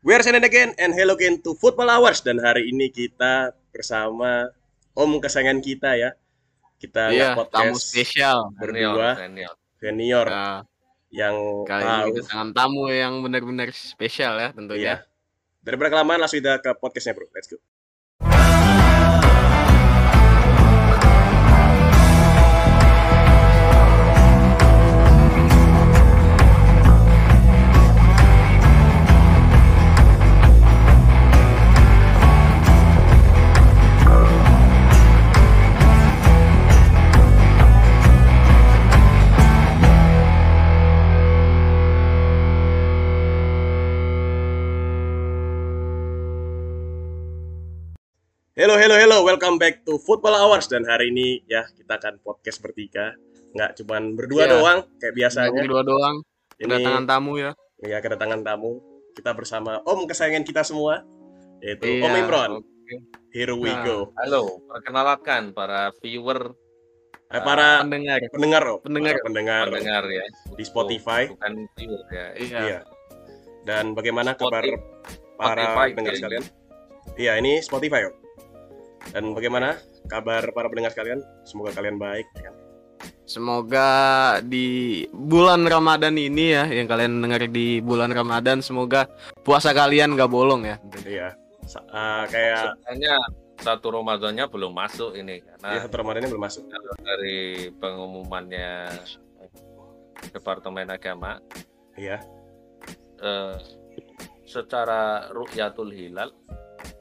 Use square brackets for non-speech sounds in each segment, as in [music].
We are Senin again and hello again to Football Hours dan hari ini kita bersama om kesayangan kita ya. Kita Iya, nge-podcast tamu spesial. berdua senior. senior Nah, yang kali tahu. ini kedatangan tamu yang benar-benar spesial ya Iya. tentunya. Daripada kelamaan langsung kita ke podcastnya bro. Let's go. Hello, hello, hello. Welcome back to Football Hours dan hari ini ya kita akan podcast bertiga. Nggak cuman berdua Iya. doang kayak Biasanya berdua doang. Ini Kedatangan tamu ya. ya kedatangan tamu. Kita bersama om kesayangan kita semua yaitu Iya, Om Imron. Oke. Here we Nah, go. Halo, perkenalkan para viewer Eh, para Pendengar. pendengar, oh. Pendengar. Para pendengar pendengar ya. di Spotify. Bukan viewer ya. Iya. Iya. Dan bagaimana kabar Spotify- para Spotify pendengar ya. sekalian? Iya, ini Spotify, Om. Dan bagaimana kabar para pendengar sekalian? Semoga kalian baik. ya kan? Semoga di bulan Ramadan ini ya, yang kalian dengar di bulan Ramadan, semoga puasa kalian gak bolong ya. Iya. Sa- eh, kayak Sebenarnya satu Ramadannya belum masuk ini ya karena satu Ramadan ini belum masuk. dari pengumumannya Departemen Agama Iya. eh, secara Rukyatul Hilal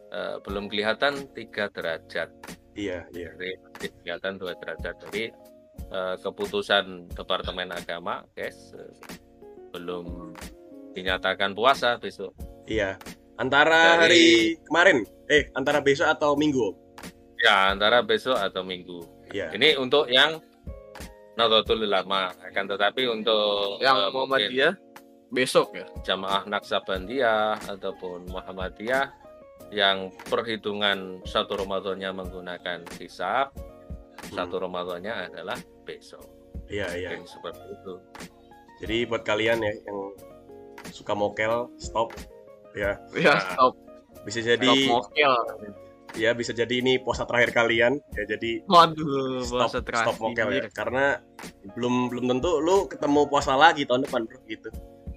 eh, belum kelihatan tiga derajat Iya, iya. masjid kelihatan dua derajat jadi eh, keputusan Departemen Agama guys eh, belum dinyatakan puasa besok Iya. Antara Dari- hari kemarin, eh antara besok atau minggu? Ya antara besok atau minggu Iya. ini untuk yang Nahdlatul Ulama akan tetapi untuk Yang mungkin Muhammadiyah besok ya. jamaah Naksabandiyah ataupun Muhammadiyah yang perhitungan satu Ramadannya menggunakan hisab satu Ramadannya adalah besok Iya, iya. Mungkin seperti itu Jadi buat kalian ya yang suka mokel, stop. Ya, Ya, Nah, stop. bisa Stop jadi mokel. ya bisa jadi ini puasa terakhir kalian. Ya jadi Waduh, stop puasa stop mokel ya. terakhir. Karena belum belum tentu lu ketemu puasa lagi tahun depan, Bro, gitu.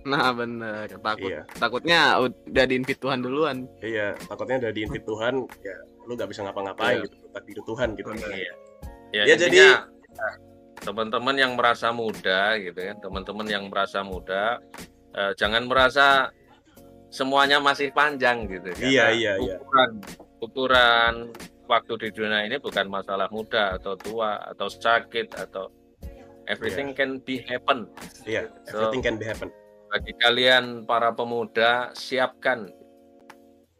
Nah, bener. Takut Iya. takutnya udah diinvite Tuhan duluan. Iya, takutnya udah diinvite Tuhan, ya lu gak bisa ngapa-ngapain Iya. gitu, takdir Tuhan gitu. Iya. Ya, Ya, intinya, jadi- ya, teman-teman yang merasa muda gitu kan, teman-teman yang merasa muda, eh, jangan merasa semuanya masih panjang gitu. Iya, Karena iya, iya. Ukuran, ukuran waktu di dunia ini bukan masalah muda atau tua atau sakit atau everything can be happen. Iya, So, everything can be happen. Bagi kalian para pemuda siapkan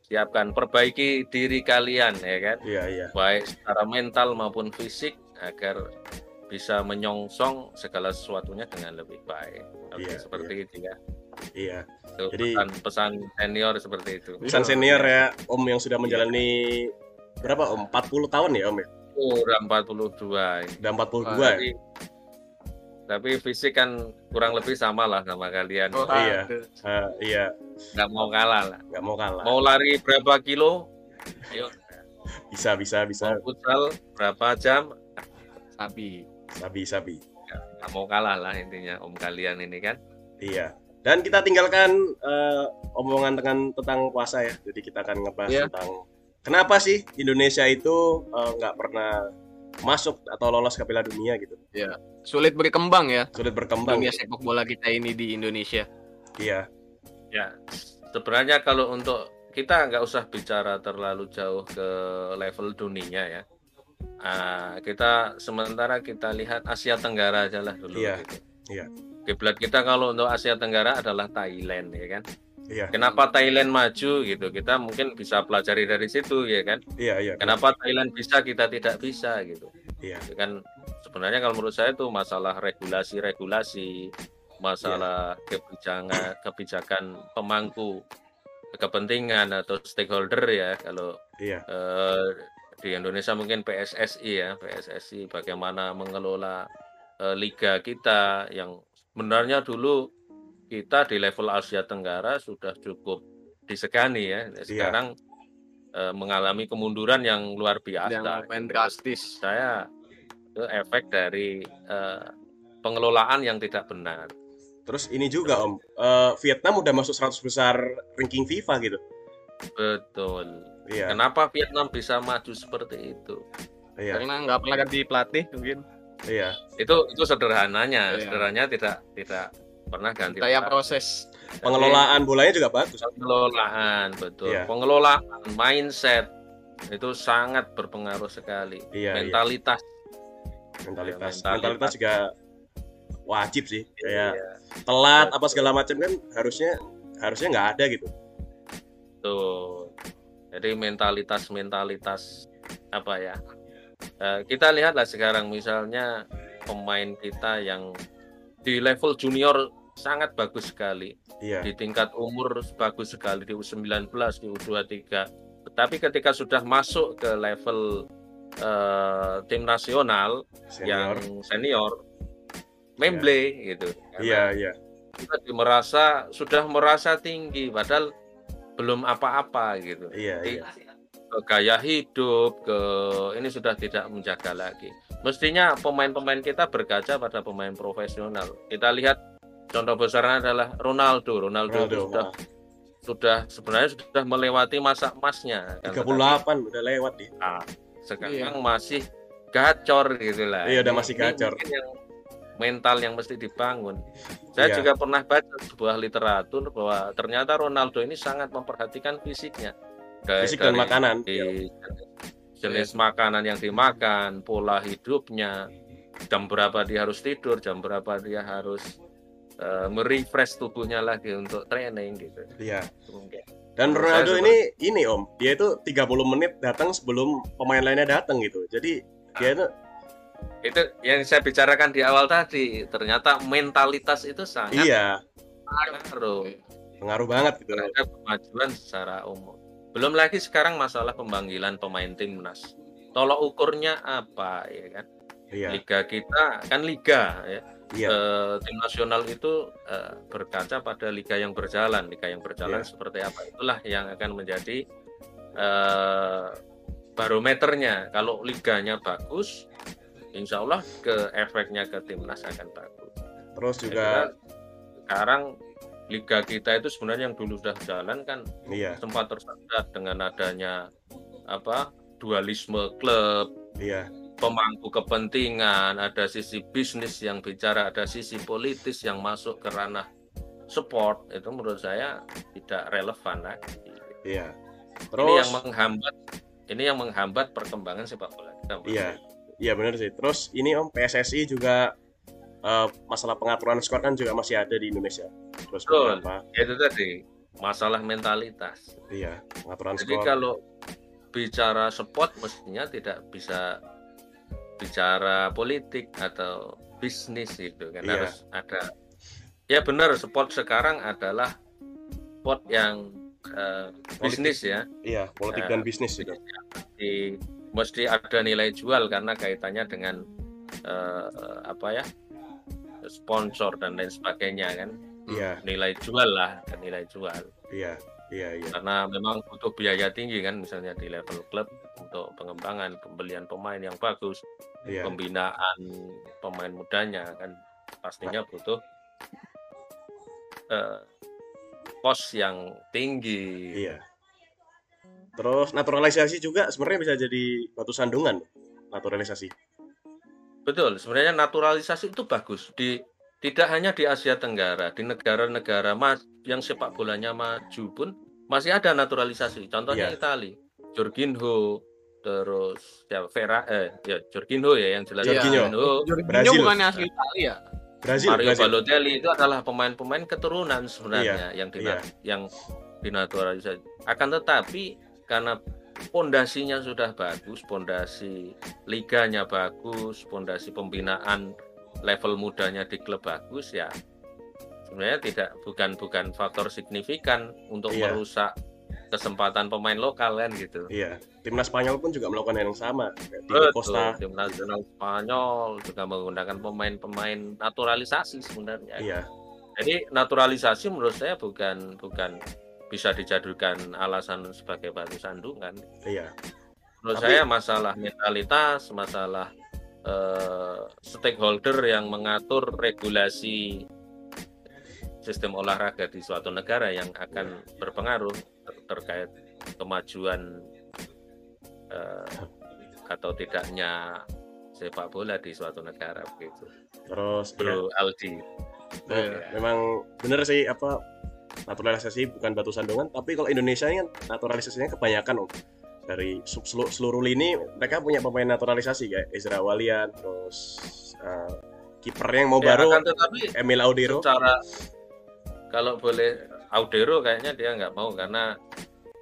siapkan perbaiki diri kalian ya kan Iya, iya. baik secara mental maupun fisik agar bisa menyongsong segala sesuatunya dengan lebih baik. Oke, Iya, seperti itu ya. Iya. Itu Jadi- pesan, pesan senior seperti itu. Pesan senior ya, Om yang sudah menjalani berapa Om? 40 tahun ya Om ya? Oh, udah 42 ini. Udah 42 ya? Tapi, fisik kan kurang lebih sama lah sama kalian. Oh, Iya. Eh, iya, Nggak mau kalah lah. nggak mau kalah. Mau lari berapa kilo? Ayo, Bisa, bisa, bisa. mau futsal berapa jam? Sabi. Sabi, sabi. Nggak mau kalah lah intinya om kalian ini kan. Iya. Dan kita tinggalkan eh, omongan dengan tentang puasa ya. Jadi kita akan ngebahas Iya. tentang kenapa sih Indonesia itu nggak pernah masuk atau lolos ke Piala Dunia gitu. Sulit berkembang ya Sulit berkembang. dunia sepak bola kita ini di Indonesia. Iya, Ya, sebenarnya kalau untuk kita nggak usah bicara terlalu jauh ke level dunia ya. Ah, kita sementara kita lihat Asia Tenggara aja lah dulu. Iya, gitu. iya. Kiblat kita kalau untuk Asia Tenggara adalah Thailand ya kan. Iya, Kenapa Thailand maju gitu? Kita mungkin bisa pelajari dari situ ya kan. iya, iya. Kenapa Thailand bisa kita tidak bisa gitu? Iya, Itu kan sebenarnya kalau menurut saya itu masalah regulasi-regulasi, masalah kebijakan kebijakan pemangku kepentingan atau stakeholder ya kalau iya, eh, di Indonesia mungkin PSSI ya PSSI bagaimana mengelola eh, liga kita yang sebenarnya dulu kita di level Asia Tenggara sudah cukup disegani ya. Sekarang eh, mengalami kemunduran yang luar biasa. yang Gitu. drastis Saya itu efek dari eh, pengelolaan yang tidak benar. Terus ini juga Om, eh, Vietnam udah masuk 100 besar ranking FIFA gitu. Betul. Iya, Kenapa Vietnam bisa maju seperti itu? iya, karena nggak pernah ganti pelatih mungkin iya, Itu itu sederhananya. Iya. Sederhananya tidak tidak pernah ganti. kayak pelatih. proses pengelolaan bolanya juga bagus. pengelolaan betul Iya. pengelolaan mindset itu sangat berpengaruh sekali Iya, iya. mentalitas mentalitas Iya, mentalitas. mentalitas juga wajib sih kayak Iya, telat apa segala macam kan harusnya harusnya nggak ada gitu betul jadi mentalitas mentalitas apa ya Eh, kita lihatlah sekarang misalnya pemain kita yang di level junior sangat bagus sekali. Iya. Di tingkat umur bagus sekali di U19 di U23 tapi ketika sudah masuk ke level eh, tim nasional senior. yang senior memble gitu. Iya iya. kita merasa sudah merasa tinggi padahal belum apa-apa gitu. Iya Jadi, iya ke gaya hidup ke ini sudah tidak menjaga lagi. Mestinya pemain-pemain kita berkaca pada pemain profesional. Kita lihat contoh besarnya adalah Ronaldo. Ronaldo, Ronaldo sudah ah, sudah sebenarnya sudah melewati masa emasnya. Kan. 38 udah lewat nih Tetapi sekarang masih gacor gitu lah. Iya, udah Ini- masih ini gacor. mungkin yang mental yang mesti dibangun. Saya Iya. juga pernah baca sebuah literatur bahwa ternyata Ronaldo ini sangat memperhatikan fisiknya. Dari- fisik dan dari- makanan. di jenis makanan yang dimakan, pola hidupnya, jam berapa dia harus tidur, jam berapa dia harus eh, merefresh tubuhnya lagi untuk training gitu. iya Mungkin. dan Ronaldo saya ini ini om dia itu 30 menit datang sebelum pemain lainnya datang gitu jadi dia itu Itu yang saya bicarakan di awal tadi, ternyata mentalitas itu sangat iya pengaruh pengaruh banget gitu terhadap kemajuan secara umum. Belum lagi sekarang masalah pemanggilan pemain timnas. Tolok ukurnya apa ya kan? iya Liga kita kan liga ya. Iya eh, tim nasional itu eh, berkaca pada liga yang berjalan, liga yang berjalan Iya. seperti apa itulah yang akan menjadi eh, barometernya. Kalau liganya bagus, insya Allah ke efeknya ke timnas akan bagus. terus juga sekarang liga kita itu sebenarnya yang dulu sudah jalan kan iya sempat tersendat dengan adanya apa dualisme klub iya pemangku kepentingan, ada sisi bisnis yang bicara, ada sisi politis yang masuk ke ranah sport itu menurut saya tidak relevan lagi. iya Ini terus yang menghambat ini yang menghambat perkembangan sepak bola kita. Iya. Iya benar sih. Terus ini Om PSSI juga eh, masalah pengaturan skor kan juga masih ada di Indonesia. Terus Betul. beberapa Itu tadi masalah mentalitas. iya pengaturan Jadi skor. kalau bicara sport mestinya tidak bisa bicara politik atau bisnis gitu kan Iya. harus ada. Ya benar sport sekarang adalah sport yang eh, bisnis ya. Iya politik Ya, dan bisnis itu. di mesti ada nilai jual karena kaitannya dengan eh, apa ya sponsor dan lain sebagainya kan. Iya. Nilai jual lah nilai jual. Iya iya iya. karena memang butuh biaya tinggi kan misalnya di level klub untuk pengembangan pembelian pemain yang bagus Iya pembinaan pemain mudanya kan pastinya butuh eh, kos yang tinggi iya. Terus naturalisasi juga sebenarnya bisa jadi batu sandungan. Naturalisasi. betul sebenarnya naturalisasi itu bagus di tidak hanya di Asia Tenggara di negara-negara ma- yang sepak bolanya maju pun masih ada naturalisasi contohnya Iya. Itali Jorginho terus ya Vera eh ya Jorginho ya yang jelas. Jorginho Jorginho Brazil. bukannya asli Italia Brazil Mario Brazil. Balotelli itu adalah pemain-pemain keturunan sebenarnya yang dina- iya. yang dinaturalisasi. Akan tetapi karena pondasinya sudah bagus, pondasi liganya bagus, pondasi pembinaan level mudanya di klub bagus ya. Sebenarnya tidak bukan bukan faktor signifikan untuk Iya. merusak kesempatan pemain lokal kan gitu. Iya. Timnas Spanyol pun juga melakukan hal yang sama. Kayak Diego Costa. tim nasional Spanyol juga menggunakan pemain-pemain naturalisasi sebenarnya. Iya. Jadi naturalisasi menurut saya bukan bukan bisa dijadikan alasan sebagai batu sandungan. Iya. Menurut Tapi- saya masalah mentalitas, masalah eh, stakeholder yang mengatur regulasi sistem olahraga di suatu negara yang akan berpengaruh ter- terkait kemajuan eh, atau tidaknya sepak bola di suatu negara begitu. Terus. Bro Aldi. Nah, Iya. memang bener sih apa naturalisasi bukan batu sandungan tapi kalau Indonesia ini kan naturalisasinya kebanyakan om dari su- selu- seluruh lini mereka punya pemain naturalisasi kayak Ezra Walian terus eh, kipernya yang mau Ya, baru akan tetapi Emil Audero secara kalau boleh Audero kayaknya dia nggak mau karena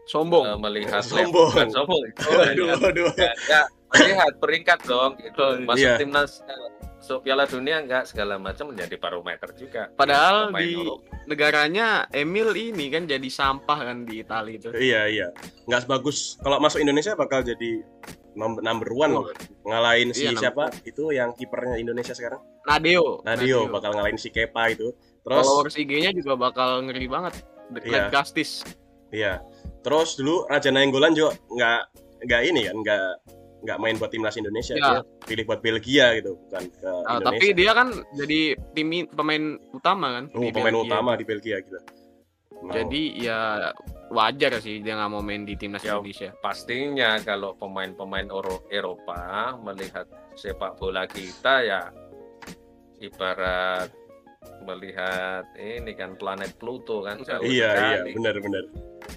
Sombong. eh, melihat Sombong. bukan sombong itu waduh waduh ya, ya, melihat peringkat dong itu masuk Iya. timnas eh, so Piala Dunia enggak segala macam menjadi barometer juga Padahal di Eropa. negaranya Emil ini kan jadi sampah kan di Itali itu. iya iya nggak sebagus kalau masuk Indonesia bakal jadi number, number one Oh. loh. ngalahin si Iya, siapa itu yang kipernya Indonesia sekarang Nadeo. Nadio bakal ngalahin si Kepa itu terus Followers IG-nya juga bakal ngeri banget. The Iya. Castis. Iya. Terus dulu Raja Nainggolan juga nggak nggak ini kan nggak nggak main buat timnas Indonesia Iya. dia pilih buat Belgia gitu bukan ke Ah, Indonesia. tapi dia kan jadi tim pemain utama kan. oh, di pemain Belgia. utama di Belgia gitu. Mau. Jadi ya wajar sih dia nggak mau main di timnas Ya, Indonesia. pastinya kalau pemain-pemain Eropa melihat sepak bola kita ya ibarat melihat ini kan planet Pluto kan jauh iya iya sekali. benar benar.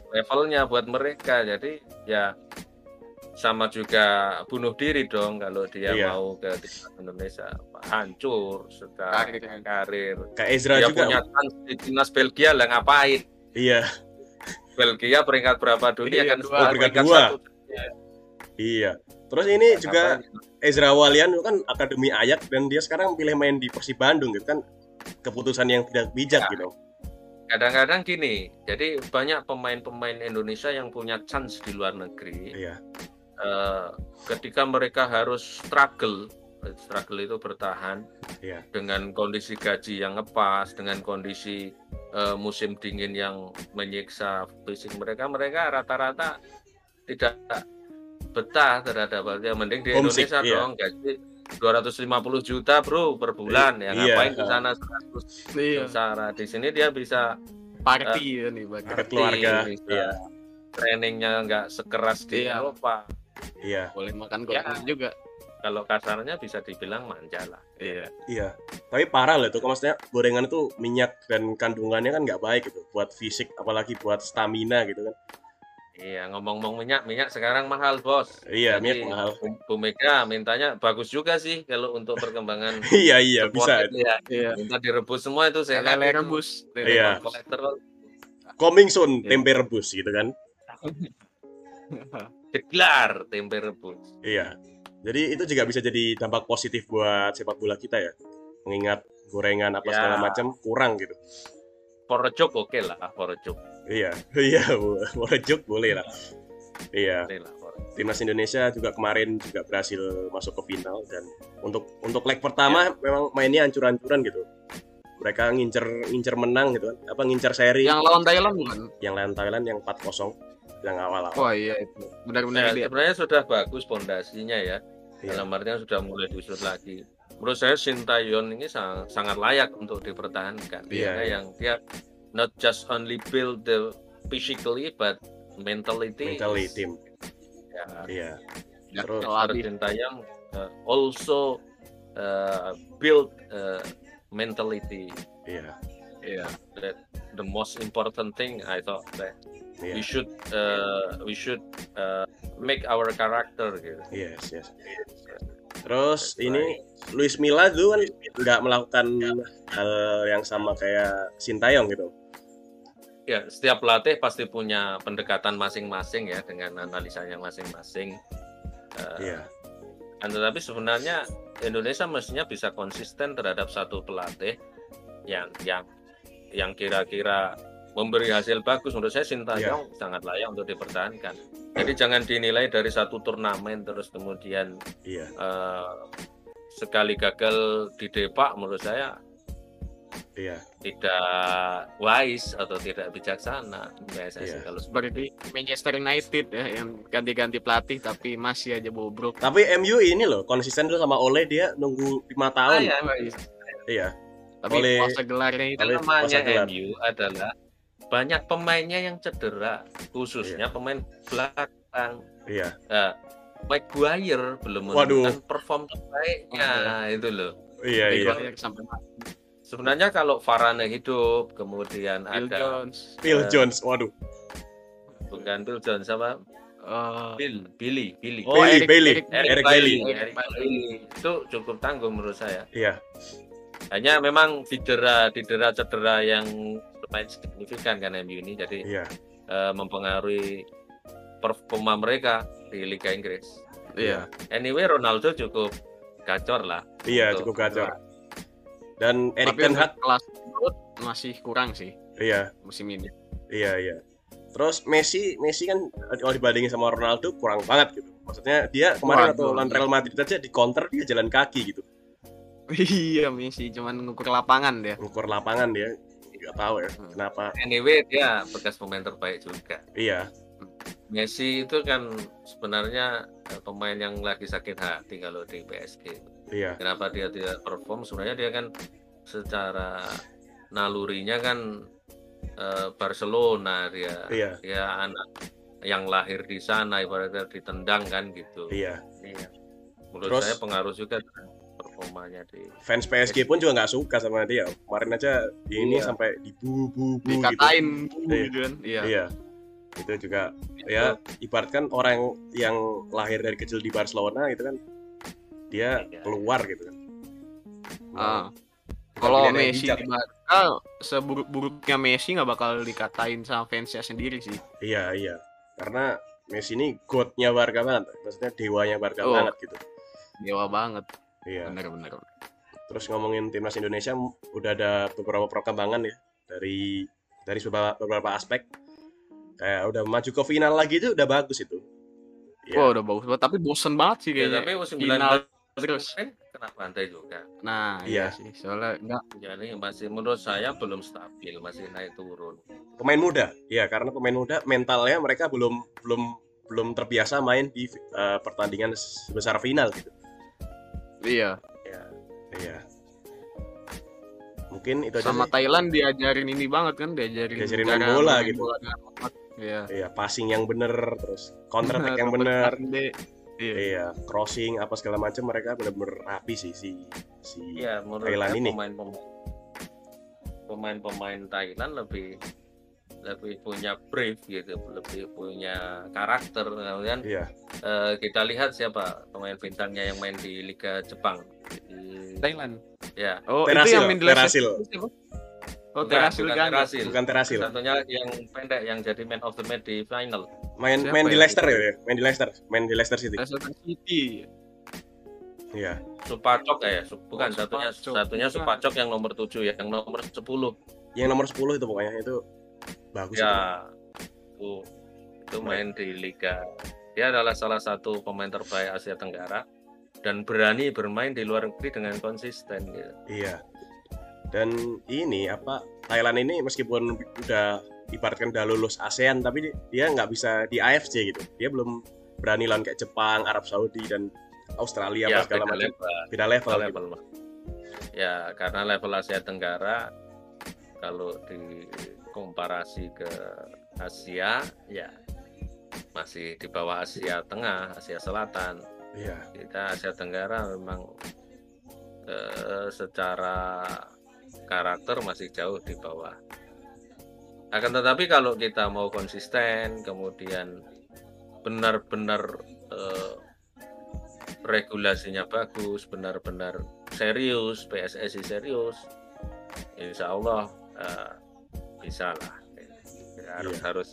levelnya buat mereka jadi ya sama juga bunuh diri dong kalau dia Iya. mau ke Indonesia hancur secara Karir. karir, Kayak Ezra dia juga. punya chance di timnas Belgia lah ngapain Iya Belgia peringkat berapa dunia Iya, kan dua. Oh, peringkat peringkat dua. satu iya. Terus ini juga Ngapain? Ezra Walian itu kan akademi Ayak dan dia sekarang pilih main di Persib Bandung gitu kan keputusan yang tidak bijak Ya. gitu. kadang-kadang gini jadi banyak pemain-pemain Indonesia yang punya chance di luar negeri Iya. Eh, ketika mereka harus struggle struggle itu bertahan Iya. dengan kondisi gaji yang ngepas dengan kondisi eh, musim dingin yang menyiksa fisik mereka mereka rata-rata tidak betah terhadap yang mending di Homesick, Indonesia iya. dong gaji 250 juta bro per bulan ya Iya. ngapain di sana 100 Iya. sengsara di sini dia bisa Party ya nih. Dekat keluarga. bisa Iya. trainingnya nggak sekeras di Iya. Eropa Iya. Boleh makan Ya. gorengan juga. kalau kasarnya bisa dibilang manja lah Iya. Iya, tapi parah lah itu. Kalau maksudnya gorengan itu minyak dan kandungannya kan nggak baik gitu buat fisik, apalagi buat stamina gitu kan. iya ngomong-ngomong minyak minyak sekarang mahal bos Iya, Jadi, minyak mahal. Bu- Mega mintanya bagus juga sih kalau untuk perkembangan [laughs] iya iya bisa. supporter ya. Iya. Minta direbus semua itu saya Lele rebus. Iya. Kolesterol Coming soon Iya. tempe rebus gitu kan. [laughs] digelar tempe rebus. Iya. Jadi itu juga bisa jadi dampak positif buat sepak bola kita ya. Mengingat gorengan apa Ya. segala macam kurang gitu. Porojok oke lah, porojok. Iya, [laughs] iya, wajib boleh lah. Iya, lah, porojok. timnas Indonesia juga kemarin juga berhasil masuk ke final dan untuk untuk leg pertama memang mainnya ancur-ancuran gitu. Mereka ngincer ngincer menang gitu kan. Apa ngincer seri Yang lawan Thailand bukan? yang lawan Thailand yang 4-0 yang awal-awal. Oh iya itu. Benar-benar Ya, sebenarnya sudah bagus pondasinya ya. Iya. Dalam artian sudah mulai diusut lagi. Menurut saya Sintayong ini sangat, sangat layak untuk dipertahankan. Iya. Karena yang dia not just only build the physically but mentality. Mentally is-. Ya, Iya. Ya, Terus. Sintayong uh, also uh, build uh, mentality. Iya. Iya. That the most important thing I thought that Iya. we should uh, we should uh, make our character gitu. Yes, yes. Terus ini Luis Milla dulu kan nggak melakukan hal yang sama kayak Sintayong gitu. Ya, setiap pelatih pasti punya pendekatan masing-masing ya dengan analisanya masing-masing. Uh, Iya. kan tetapi sebenarnya Indonesia mestinya bisa konsisten terhadap satu pelatih yang yang yang kira-kira memberi hasil bagus menurut saya Sintayong sangat layak untuk dipertahankan. Jadi jangan dinilai dari satu turnamen terus kemudian Iya. eh, sekali gagal di Depak menurut saya Iya. tidak wise atau tidak bijaksana PSSI Iya. kalau seperti Manchester United ya yang ganti-ganti pelatih tapi masih aja bobrok. Tapi MU ini loh konsisten dulu sama Ole dia nunggu lima tahun. ya, Iya. Tapi Oleh- puasa gelarnya itu oleh- namanya gelar. MU adalah banyak pemainnya yang cedera khususnya pemain belakang Iya. Nah, Maguire belum Waduh. menunjukkan perform terbaiknya itu loh Iya iya. Maguire sampai mati. sebenarnya kalau Varane hidup kemudian Phil ada Jones. Phil Eh, Jones. Waduh. bukan Phil Jones apa eh, Bill Billy Billy Oh, Bailey Eric- Bailey. Eric- Eric, Eric Bailey. Bailey. Eric Bailey. itu cukup tangguh menurut saya Iya. Hanya memang cedera cedera cedera yang lumayan signifikan kan MU ini jadi Iya. eh, mempengaruhi performa mereka di Liga Inggris Iya. anyway Ronaldo cukup gacor lah Iya Untuk- cukup gacor. Dan Erik Ten Hag. kelas masih kurang sih Iya. musim ini. Iya iya. Terus Messi Messi kan kalau dibandingin sama Ronaldo kurang banget gitu. Maksudnya dia kemarin Waduh. atau lawan Real Madrid aja di counter dia jalan kaki gitu. Iya Messi cuman ngukur lapangan dia. Ngukur lapangan dia nggak tahu ya Hmm. kenapa. anyway dia bekas pemain terbaik juga Iya. Messi itu kan sebenarnya eh, pemain yang lagi sakit hati kalau di PSG Iya. kenapa dia tidak perform sebenarnya dia kan secara nalurinya kan eh, Barcelona dia Iya. dia anak yang lahir di sana ibaratnya ditendang kan gitu Iya. menurut Terus- saya pengaruh juga performanya di Fans PSG pun juga nggak suka sama dia. Kemarin aja ini Iya. sampai dibu-bu gitu. Dikatain Iya. gitu kan. Iya. Iya. Itu juga ya ibaratkan orang yang lahir dari kecil di Barcelona gitu kan dia Iya. keluar gitu kan. Ah. Bukan Kalau Messi di Barca seburuk-buruknya Messi nggak bakal dikatain sama fansnya sendiri sih. Iya iya. Karena Messi ini godnya Barca banget. Maksudnya dewanya Barca Oh. banget gitu. Dewa banget. Iya. Bener-bener. Terus ngomongin timnas Indonesia udah ada beberapa perkembangan ya dari dari beberapa, beberapa aspek. Kayak udah maju ke final lagi itu udah bagus itu. Iya. Wah udah bagus banget. Tapi bosen banget sih ya, kayaknya. tapi musim final 19 terus. kemarin kena pantai juga Nah Iya. iya sih. Soalnya nggak jadi masih menurut saya belum stabil masih naik turun Pemain muda. Iya, karena pemain muda mentalnya mereka belum belum belum terbiasa main di eh, pertandingan sebesar final gitu. Iya. Iya. Mungkin itu aja Sama sih. Thailand diajarin ini banget kan, diajarin, Diajarin main bola main gitu. bola. Iya. Iya, passing yang bener terus counter attack yang bener. Iya. Iya, crossing apa segala macam mereka bener-bener rapi sih si si ya menurut Thailand ini. pemain-pemain pemain-pemain Thailand lebih lebih punya brave gitu lebih punya karakter kemudian Iya. Eh, kita lihat siapa pemain bintangnya yang main di Liga Jepang di Thailand. ya Oh, Terasil, itu yang main di Terasil. Oh, Bukan, Terasil bukan kan. Terasil. Bukan Terasil. satunya yang pendek yang jadi man of the match di final Main Siapa main di ya? Leicester ya, main di Leicester, main di Leicester City. Leicester City. Iya. Supacok ya bukan Oh, satunya Supacok. satunya Bukan. Supacok yang nomor 7 ya yang nomor 10 Yang nomor 10 itu pokoknya itu bagus. itu. ya itu itu main di liga dia adalah salah satu pemain terbaik Asia Tenggara dan berani bermain di luar negeri dengan konsisten gitu. Iya. Dan ini apa Thailand ini meskipun udah ibaratkan udah lulus ASEAN tapi dia nggak bisa di AFC gitu. Dia belum berani lawan kayak Jepang, Arab Saudi dan Australia ya apa segala beda macam. level, Beda level. beda gitu. level Mas. ya karena level Asia Tenggara kalau dikomparasi ke Asia ya masih di bawah Asia Tengah Asia Selatan Iya. kita Asia Tenggara memang eh, secara karakter masih jauh di bawah. Akan tetapi kalau kita mau konsisten, kemudian benar-benar eh, regulasinya bagus, benar-benar serius, PSSI serius, Insya Allah eh, bisa lah. Harus Iya. harus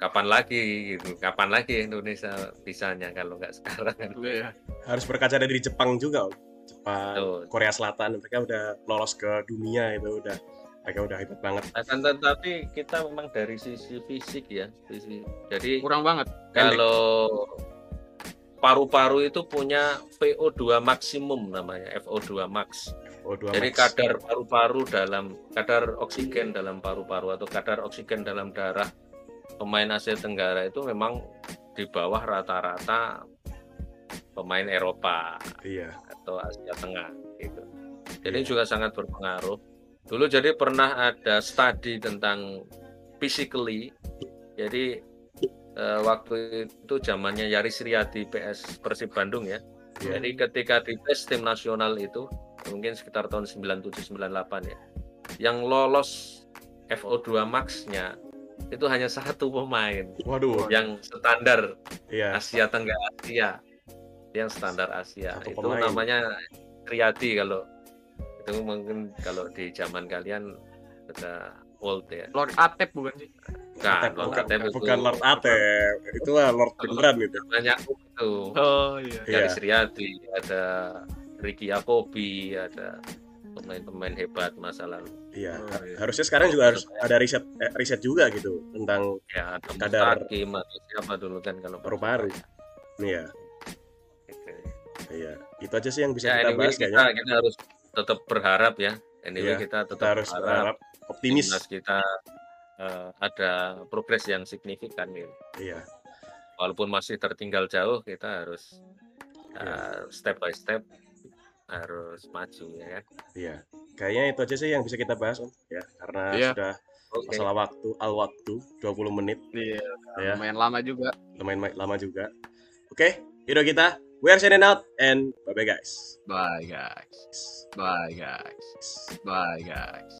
kapan lagi gitu, kapan lagi Indonesia bisanya kalau nggak sekarang kan. Iya. Harus berkaca dari Jepang juga. Jepang, Betul. Korea Selatan mereka udah lolos ke dunia itu udah mereka udah hebat banget. Akan tetapi kita memang dari sisi fisik ya, sisi. Jadi Kurang banget. Kalau paru-paru itu punya VO2 maksimum namanya FO2 max. O2 Jadi Max. kadar paru-paru dalam kadar oksigen dalam paru-paru atau kadar oksigen dalam darah pemain Asia Tenggara itu memang di bawah rata-rata pemain Eropa Iya. atau Asia Tengah gitu. Jadi Iya. juga sangat berpengaruh. Dulu jadi pernah ada studi tentang physically. Jadi eh, waktu itu zamannya Yaris Riyadi PS Persib Bandung ya. Iya. Jadi ketika di tes tim nasional itu mungkin sekitar tahun 97 98 ya. Yang lolos FO2 max-nya itu hanya satu pemain Waduh. yang standar Iya. Asia Tenggara Asia yang standar Asia Satu itu pemain. namanya Riyadi kalau itu mungkin kalau di zaman kalian sudah old ya Lord Atep bukan sih? bukan bukan, Lord Atep itu bukan Lord Atep. Itu mah Lord beneran itu. banyak itu Oh iya. Iya. Yaris Riyadi ada Ricky Yakobi ada pemain-pemain hebat masa lalu Iya. Oh, iya. Harusnya sekarang juga harus ada riset eh, riset juga gitu tentang ya ada Kadar- atau siapa dulu kan kalau paru-paru. Iya. Gitu. Iya. Itu aja sih yang bisa ya kita anyway bahas kita, kayaknya. kita harus tetap berharap ya anyway Iya, kita tetap Kita harus berharap optimis. timnas kita eh, ada progres yang signifikan gitu. Iya. Walaupun masih tertinggal jauh, kita harus Iya. eh, step by step harus maju ya kan. Iya. Kayaknya itu aja sih yang bisa kita bahas Om. ya karena Iya. sudah Oke. masalah waktu al waktu 20 menit Iya. ya Lumayan lama juga. lumayan ma- lama juga. Oke, video kita we are signing out and bye bye guys. Bye guys. Bye guys. Bye guys.